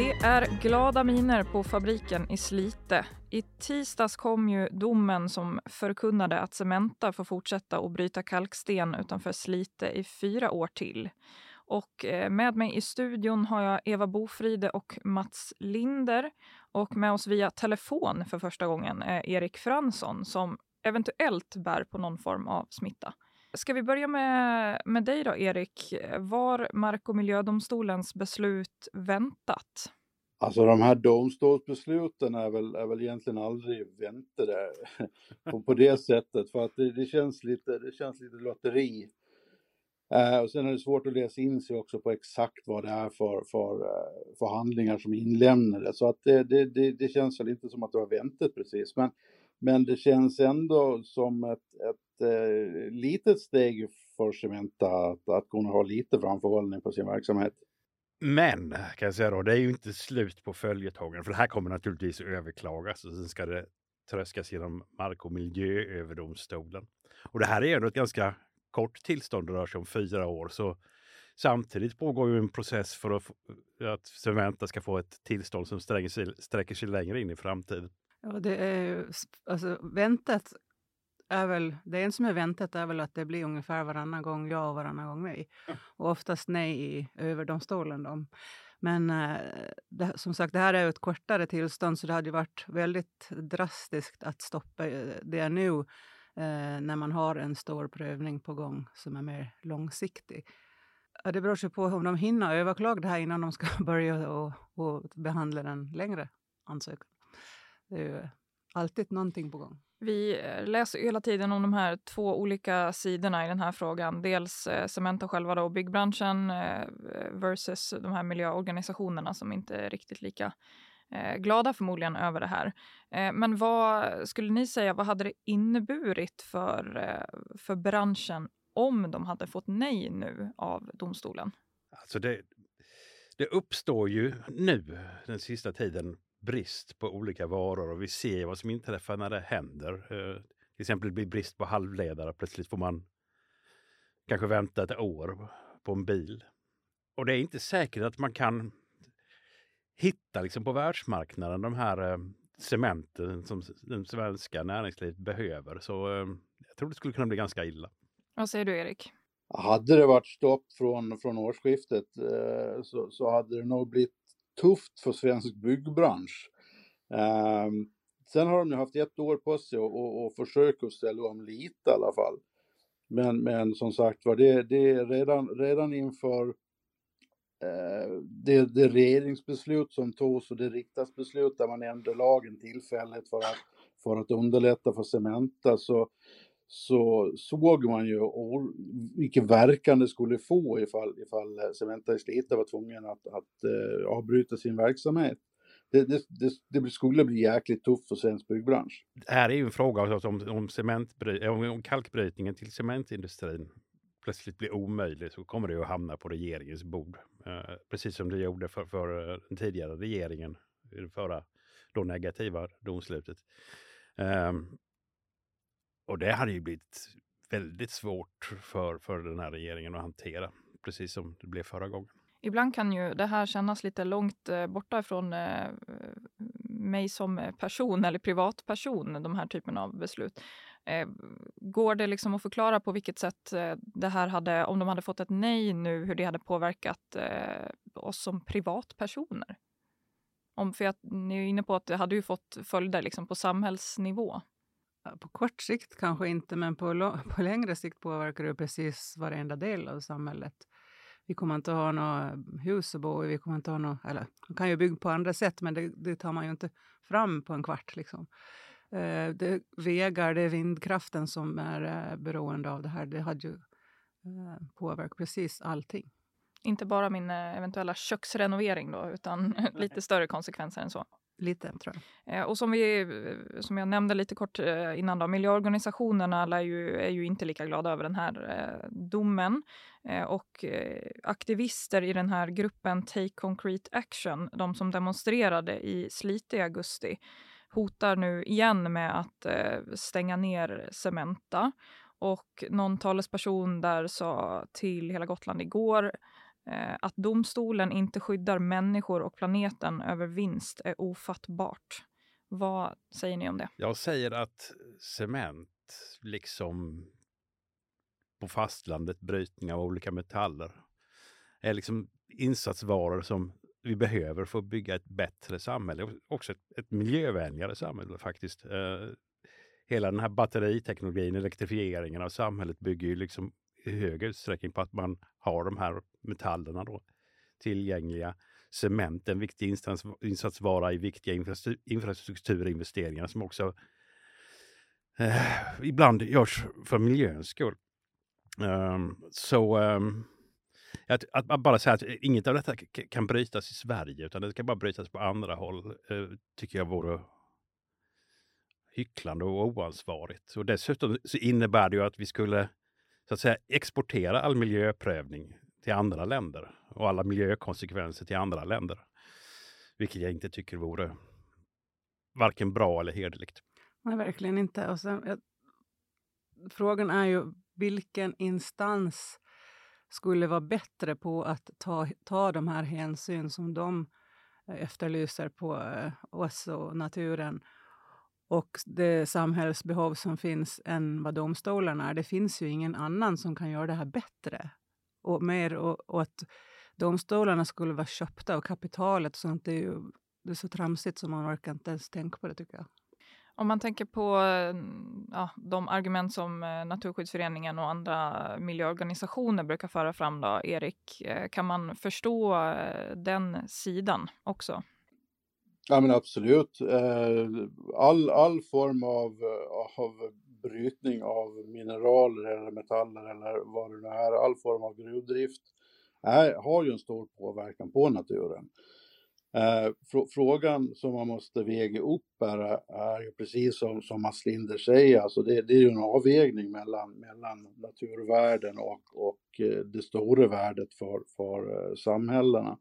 Det är glada miner på fabriken i Slite. I tisdags kom ju domen som förkunnade att Cementa får fortsätta att bryta kalksten utanför Slite i fyra år till. Och eh, med mig i studion har jag Eva Bofride och Mats Linder. Och med oss via telefon för första gången är Erik Fransson som eventuellt bär på någon form av smitta. Ska vi börja med, med dig då, Erik? Var Mark och miljödomstolens beslut väntat? Alltså de här domstolsbesluten är väl, är väl egentligen aldrig väntade på, på det sättet för att det, det, känns, lite, det känns lite lotteri. Eh, och sen är det svårt att läsa in sig också på exakt vad det är för, för, eh, för handlingar som är inlämnade. Så att det, det, det, det, känns väl inte som att det var väntat precis. Men, men det känns ändå som ett, ett eh, litet steg för Cementa att, att kunna ha lite framförhållning på sin verksamhet. Men, kan jag säga då, det är ju inte slut på följetongen, för det här kommer naturligtvis överklagas och sen ska det tröskas genom Mark och miljööverdomstolen. Och det här är ändå ett ganska kort tillstånd, det rör sig om fyra år, så samtidigt pågår ju en process för att, att Cementa ska få ett tillstånd som sträcker sig, sträcker sig längre in i framtiden. Ja, det är alltså väntat är väl, det en som är väntat är väl att det blir ungefär varannan gång ja och varannan gång nej. Och oftast nej i överdomstolen. Då. Men eh, det, som sagt, det här är ett kortare tillstånd så det hade varit väldigt drastiskt att stoppa eh, det nu eh, när man har en stor prövning på gång som är mer långsiktig. Det beror sig på om de hinner överklaga det här innan de ska börja och, och behandla den längre ansökan. Det är ju alltid någonting på gång. Vi eh, läser hela tiden om de här två olika sidorna i den här frågan. Dels eh, Cementa själva då, och byggbranschen eh, versus de här miljöorganisationerna som inte är riktigt lika glada förmodligen över det här. Men vad skulle ni säga, vad hade det inneburit för, för branschen om de hade fått nej nu av domstolen? Alltså det, det uppstår ju nu den sista tiden brist på olika varor och vi ser vad som inträffar när det händer. Eh, till exempel blir brist på halvledare. Plötsligt får man kanske vänta ett år på en bil. Och det är inte säkert att man kan hitta liksom på världsmarknaden de här eh, cementen som det svenska näringslivet behöver. Så eh, jag tror det skulle kunna bli ganska illa. Vad säger du Erik? Hade det varit stopp från, från årsskiftet eh, så, så hade det nog blivit tufft för svensk byggbransch. Um, sen har de ju haft ett år på sig och, och, och försöka ställa om lite i alla fall. Men, men som sagt var, det, det är redan, redan inför eh, det, det regeringsbeslut som togs och det riksdagsbeslut där man ändrade lagen tillfälligt för att, för att underlätta för Cementa så, så såg man ju vilken verkan det skulle få ifall, ifall eh, Cementa i Slite var tvungen att, att uh, avbryta sin verksamhet. Det, det, det, det, skulle bli jäkligt tufft för svensk byggbransch. Det här är ju en fråga alltså om, om, cementbry, om kalkbrytningen till cementindustrin plötsligt blir omöjlig så kommer det att hamna på regeringens bord. Uh, precis som det gjorde för, för den tidigare regeringen i det förra då negativa domslutet. Um, och det hade ju blivit väldigt svårt för, för den här regeringen att hantera, precis som det blev förra gången. Ibland kan ju det här kännas lite långt eh, borta ifrån eh, mig som eh, person eller privatperson, de här typen av beslut. Går det liksom att förklara på vilket sätt det här hade, om de hade fått ett nej nu, hur det hade påverkat oss som privatpersoner? Om, för jag, ni är inne på att det hade ju fått följder liksom på samhällsnivå. På kort sikt kanske inte, men på, på längre sikt påverkar det precis varenda del av samhället. Vi kommer inte att ha några hus att bo i, vi kommer inte ha några, eller man kan ju bygga på andra sätt, men det, det tar man ju inte fram på en kvart. Liksom. Eh, det är vägar, det är vindkraften som är eh, beroende av det här. Det hade ju eh, påverkat precis allting. Inte bara min eventuella köksrenovering då, utan lite större konsekvenser än så. Lite, tror jag. Eh, och som, vi, eh, som jag nämnde lite kort eh, innan, då, miljöorganisationerna ju, är ju inte lika glada över den här domen. Och aktivister i den här gruppen Take Concrete Action, de som demonstrerade i Slite i augusti, hotar nu igen med att stänga ner Cementa. Och någon talesperson där sa till Hela Gotland igår Eh, att domstolen inte skyddar människor och planeten över vinst är ofattbart. Vad säger ni om det? Jag säger att cement, liksom på fastlandet, brytning av olika metaller, är liksom insatsvaror som vi behöver för att bygga ett bättre samhälle. Också ett, ett miljövänligare samhälle faktiskt. Eh, hela den här batteriteknologin, elektrifieringen av samhället bygger ju liksom i hög utsträckning på att man har de här metallerna då tillgängliga. Cement, en viktig instans, insatsvara i viktiga infrastrukturinvesteringar som också eh, ibland görs för miljöns skull. Um, så um, att, att, bara säga att inget av detta kan brytas i Sverige utan det ska bara brytas på andra håll uh, tycker jag vore hycklande och oansvarigt. Och dessutom så innebär det ju att vi skulle så att säga exportera all miljöprövning till andra länder och alla miljökonsekvenser till andra länder. Vilket jag inte tycker vore varken bra eller hederligt. Nej, verkligen inte. Och sen, jag, frågan är ju vilken instans skulle vara bättre på att ta, ta de här hänsyn som de eh, efterlyser på eh, oss och naturen och det samhällsbehov som finns än vad domstolarna är. Det finns ju ingen annan som kan göra det här bättre och mer. Och, och att domstolarna skulle vara köpta av kapitalet och sånt, det är ju det är så tramsigt som man orkar inte ens tänka på det tycker jag. Om man tänker på mm, ja, de argument som eh, Naturskyddsföreningen och andra miljöorganisationer brukar föra fram, då, Erik, eh, kan man förstå eh, den sidan också? Ja men absolut. Eh, all, all form av, eh, av brytning av mineraler eller metaller eller vad det nu är, all form av gruvdrift är, har ju en stor påverkan på naturen. Eh, frågan som man måste väga upp är, är ju precis som, som Mats Linder säger, alltså det, det är ju en avvägning mellan, mellan naturvärden och, och det stora värdet för, för samhällena.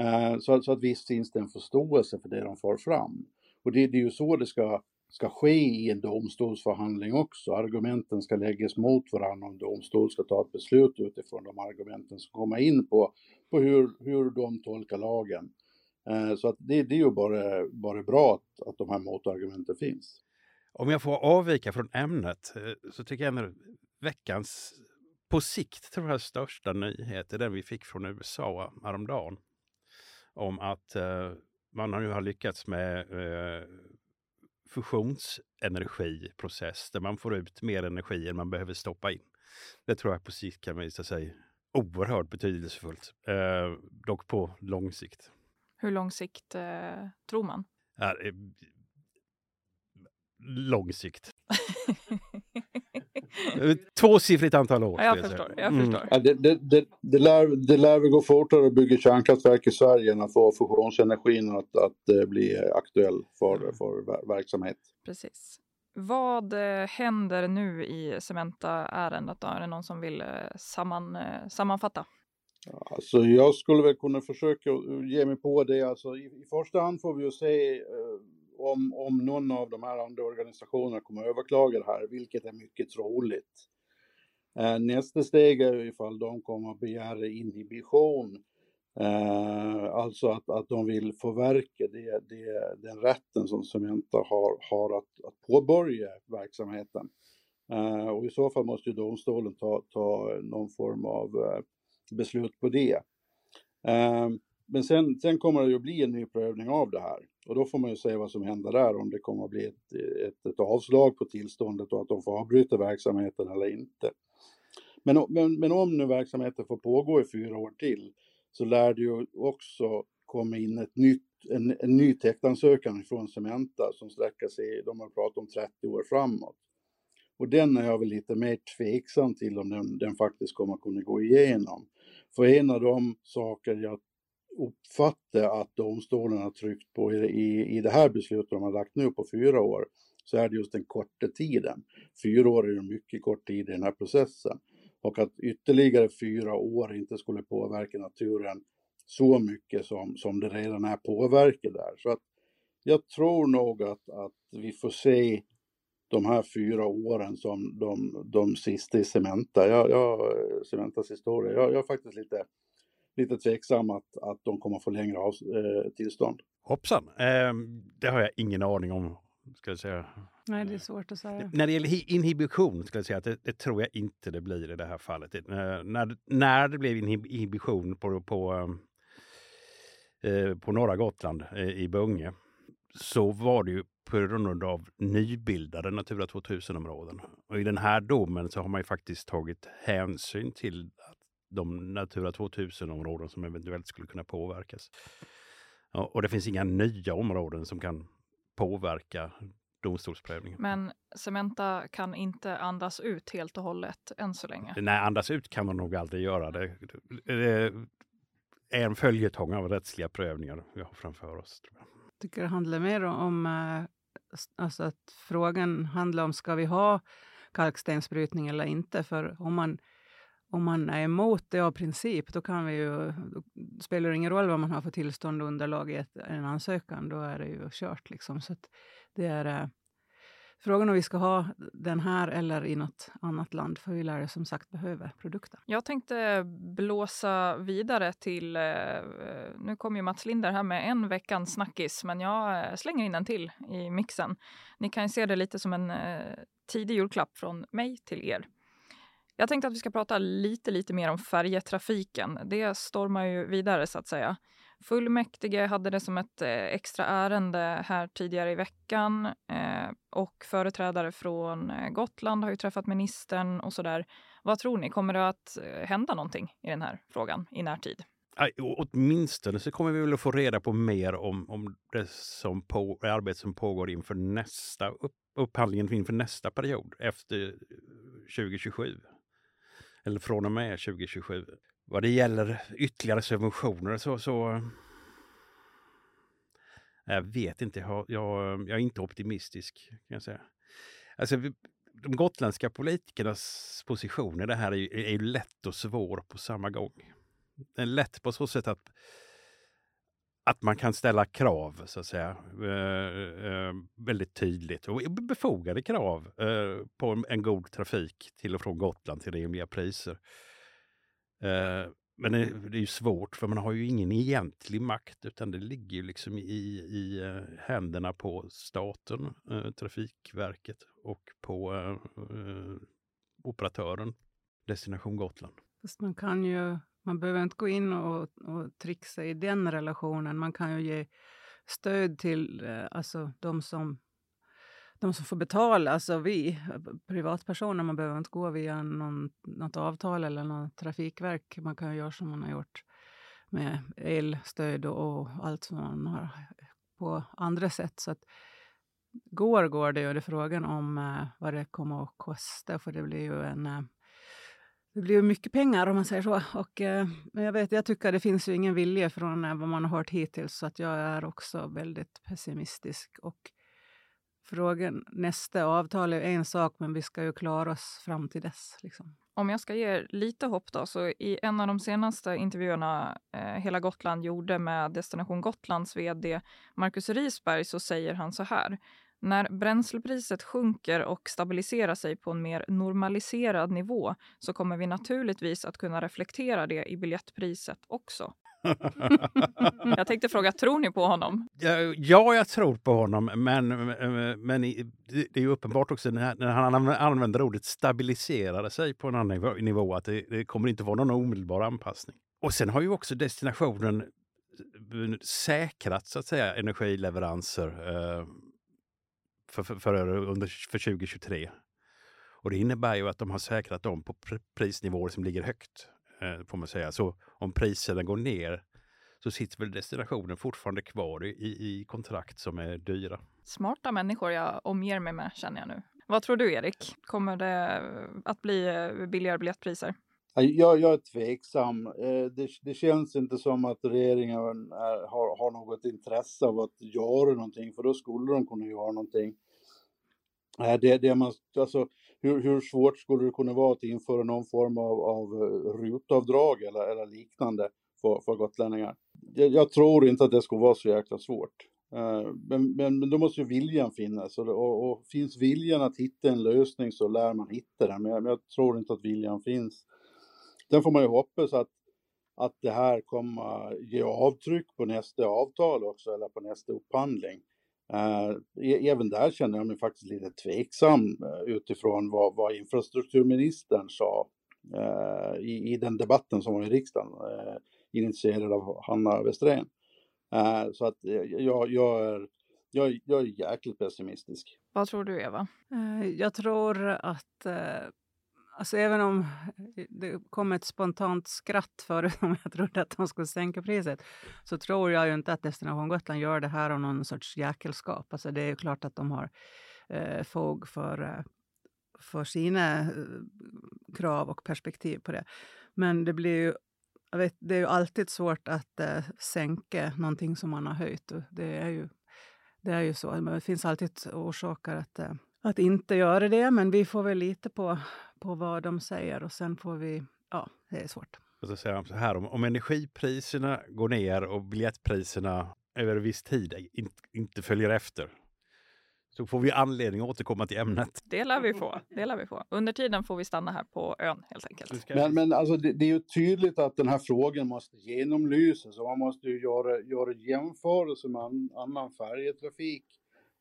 Eh, så, så att visst finns det en förståelse för det de får fram. Och det, det är ju så det ska, ska ske i en domstolsförhandling också. Argumenten ska läggas mot varandra och en domstol ska ta ett beslut utifrån de argumenten som kommer in på, på hur, hur de tolkar lagen. Eh, så att det, det är ju bara, bara bra att, att de här motargumenten finns. Om jag får avvika från ämnet eh, så tycker jag att veckans på sikt tror jag största nyhet är den vi fick från USA häromdagen om att eh, man nu har lyckats med eh, fusionsenergiprocess där man får ut mer energi än man behöver stoppa in. Det tror jag på sikt kan visa sig oerhört betydelsefullt, eh, dock på lång sikt. Hur lång sikt eh, tror man? Lång sikt. Tvåsiffrigt antal år. Ja, jag förstår. Jag mm. förstår. Ja, det, det, det, det, lär, det lär väl gå fortare att bygga kärnkraftverk i Sverige än att få fusionsenergin att, att uh, bli aktuell för, mm. för verksamhet. Precis. Vad eh, händer nu i Cementa-ärendet? Är det någon som vill eh, samman, sammanfatta? Alltså jag skulle väl kunna försöka ge mig på det. Alltså, i, i första hand får vi ju se om, om någon av de här andra organisationerna kommer att överklaga det här, vilket är mycket troligt. Eh, nästa steg är ifall de kommer att begära inhibition, eh, alltså att, att de vill förverka det, det, den rätten som Cementa har, har att, att påbörja verksamheten. Eh, och i så fall måste ju domstolen ta, ta någon form av eh, beslut på det. Eh, men sen, sen kommer det ju bli en ny prövning av det här. Och då får man ju se vad som händer där, om det kommer att bli ett, ett, ett avslag på tillståndet och att de får avbryta verksamheten eller inte. Men, men, men om nu verksamheten får pågå i fyra år till så lär det ju också komma in ett nytt, en, en ny täktansökan från Cementa som sträcker sig, de har pratat om 30 år framåt. Och den är jag väl lite mer tveksam till om den, den faktiskt kommer att kunna gå igenom. För en av de saker jag uppfattar att domstolen har tryckt på i, i, i det här beslutet de har lagt nu på fyra år så är det just den korta tiden. Fyra år är ju mycket kort tid i den här processen. Och att ytterligare fyra år inte skulle påverka naturen så mycket som, som det redan är påverkat där. Så att jag tror nog att, att vi får se de här fyra åren som de, de sista i Cementa. Jag, jag, Cementas historia. Jag, jag är faktiskt lite, lite tveksam att, att de kommer få längre av, eh, tillstånd. Hoppsan! Eh, det har jag ingen aning om. Ska jag säga. Nej, det är svårt att säga. När det gäller inhibition, ska jag säga att det, det, tror jag inte det blir i det här fallet. Det, eh, när, när det blev inhibition på, på, eh, på norra Gotland eh, i Bunge så var det ju på grund av nybildade Natura 2000-områden. Och i den här domen så har man ju faktiskt tagit hänsyn till de Natura 2000-områden som eventuellt skulle kunna påverkas. Och det finns inga nya områden som kan påverka domstolsprövningen. Men Cementa kan inte andas ut helt och hållet än så länge? Nej, andas ut kan man nog aldrig göra. Det, det är en följetong av rättsliga prövningar vi har framför oss. Tror jag. jag tycker det handlar mer om eh, alltså att frågan handlar om ska vi ha kalkstensbrytning eller inte. För om man, om man är emot det av princip, då, kan vi ju, då spelar det ingen roll vad man har för tillstånd och underlag i ett, en ansökan. Då är det ju kört. Liksom. Så det är eh, frågan om vi ska ha den här eller i något annat land, för vi lär som sagt behöva produkten. Jag tänkte blåsa vidare till, eh, nu kom ju Mats Linder här med en veckans snackis, men jag eh, slänger in en till i mixen. Ni kan se det lite som en eh, tidig julklapp från mig till er. Jag tänkte att vi ska prata lite, lite mer om färjetrafiken. Det stormar ju vidare så att säga. Fullmäktige hade det som ett eh, extra ärende här tidigare i veckan eh, och företrädare från eh, Gotland har ju träffat ministern och så där. Vad tror ni, kommer det att hända någonting i den här frågan i närtid? Åtminstone så kommer vi väl att få reda på mer om, om det som på, arbete som pågår inför nästa upp, upphandlingen inför nästa period efter 2027. Eller från och med 2027. Vad det gäller ytterligare subventioner så, så jag vet inte, jag, jag, jag, är inte optimistisk. kan jag säga. Alltså, de gotländska politikernas position i det här är ju, är ju lätt och svår på samma gång. Den är lätt på så sätt att, att man kan ställa krav, så att säga, eh, eh, väldigt tydligt och befogade krav eh, på en god trafik till och från Gotland till rimliga priser. Eh, men det, det, är ju svårt för man har ju ingen egentlig makt utan det ligger ju liksom i, i eh, händerna på staten, eh, Trafikverket och på eh, operatören Destination Gotland. Fast man kan ju, man behöver inte gå in och, och trixa i den relationen. Man kan ju ge stöd till eh, alltså, de som de som får betala, alltså vi privatpersoner, man behöver inte gå via någon, något avtal eller något trafikverk. Man kan ju göra som man har gjort med elstöd och, och allt som man har på andra sätt. Så att, går går det och Det är frågan om eh, vad det kommer att kosta, för det blir ju en eh, det blir mycket pengar om man säger så. Och, eh, men jag, vet, jag tycker det finns ju ingen vilja från eh, vad man har hört hittills, så att jag är också väldigt pessimistisk. Och frågan, nästa avtal är en sak, men vi ska ju klara oss fram till dess. Liksom. Om jag ska ge lite hopp då, så i en av de senaste intervjuerna eh, Hela Gotland gjorde med Destination Gotlands vd Marcus Risberg så säger han så här. När bränslepriset sjunker och stabiliserar sig på en mer normaliserad nivå så kommer vi naturligtvis att kunna reflektera det i biljettpriset också. jag tänkte fråga, tror ni på honom? Ja, ja jag tror på honom, men, men det är ju uppenbart också när han använder ordet stabiliserade sig på en annan nivå, att det, det kommer inte vara någon omedelbar anpassning. Och sen har ju också destinationen eh, säkrat så att säga energileveranser eh, för, för, för, under, för 2023. Och det innebär ju att de har säkrat dem på prisnivåer som ligger högt. Eh, får man säga. Så om priserna går ner så sitter väl destinationen fortfarande kvar i, i kontrakt som är dyra. Smarta människor jag omger mig med känner jag nu. Vad tror du Erik? Kommer det att bli eh, billigare biljettpriser? Jag, jag är tveksam. Eh, det, det, känns inte som att regeringen är, har, har något intresse av att göra någonting, för då skulle de kunna göra någonting. Nej, det, det man, alltså, hur, hur svårt skulle det kunna vara att införa någon form av, av eh, rutavdrag eller, eller liknande för, för gotlänningar? Jag, jag, tror inte att det skulle vara så jäkla svårt. Men, men, men då måste ju viljan finnas och, och, och, finns viljan att hitta en lösning så lär man hitta den. Men jag, men jag tror inte att viljan finns. Sen får man ju hoppas att, att det här kommer ge avtryck på nästa avtal också eller på nästa upphandling. Uh, även där känner jag mig faktiskt lite tveksam uh, utifrån vad, vad infrastrukturministern sa uh, i, i den debatten som var i riksdagen, initierad av Hanna Westerén. så att jag, jag, är, jag, jag är jäkligt pessimistisk. Vad tror du, Eva? Jag tror att Alltså även om eh, det kom ett spontant skratt förut om jag trodde att de skulle sänka priset, så tror jag ju inte att Destination Gotland gör det här av någon sorts jäkelskap. Alltså det är ju klart att de har eh, fog för, eh, för sina eh, krav och perspektiv på det. Men det blir ju vet, det är ju alltid svårt att eh, sänka någonting som man har höjt. Det är ju, det är ju så. Det finns alltid orsaker att eh, att inte göra det. Men vi får väl lita på, på vad de säger och sen får vi... Ja, det är svårt. Och så så här, om, om energipriserna går ner och biljettpriserna över viss tid in, inte följer efter så får vi anledning att återkomma till ämnet. Det lär vi få. Det lär vi få. Under tiden får vi stanna här på ön helt enkelt. Men, men alltså, det, det, är ju tydligt att den här frågan måste genomlysas och man måste ju göra, göra jämförelser med an, annan färjetrafik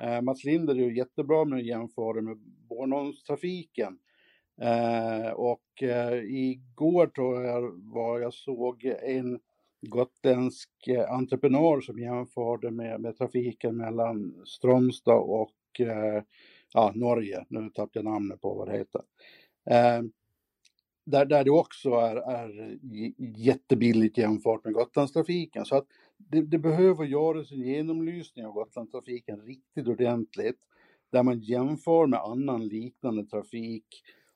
Eh, Mats Linder är ju jättebra med att jämföra med Bornholmstrafiken. Eh, och eh, igår tror jag var jag såg en gotländsk eh, entreprenör som jämförde med, med trafiken mellan Strömstad och eh, ja, Norge. Nu tappade jag namnet på vad det heter. Eh, där, där det också är, är jättebilligt jämfört med Gotlandstrafiken. Så att det, det, behöver göras en genomlysning av Gotlandstrafiken riktigt ordentligt. Där man jämför med annan liknande trafik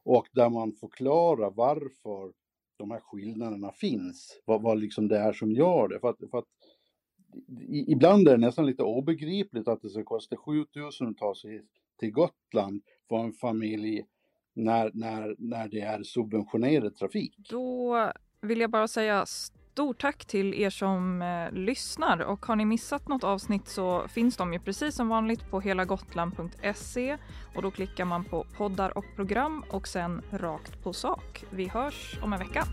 och där man förklarar varför de här skillnaderna finns. Vad, vad liksom det är som gör det. För att, för att ibland är det nästan lite obegripligt att det ska kosta 7000 att ta sig till Gotland för en familj när, när, när det är subventionerad trafik. Då vill jag bara säga stort tack till er som eh, lyssnar och har ni missat något avsnitt så finns de ju precis som vanligt på helagotland.se och då klickar man på poddar och program och sen rakt på sak. Vi hörs om en vecka.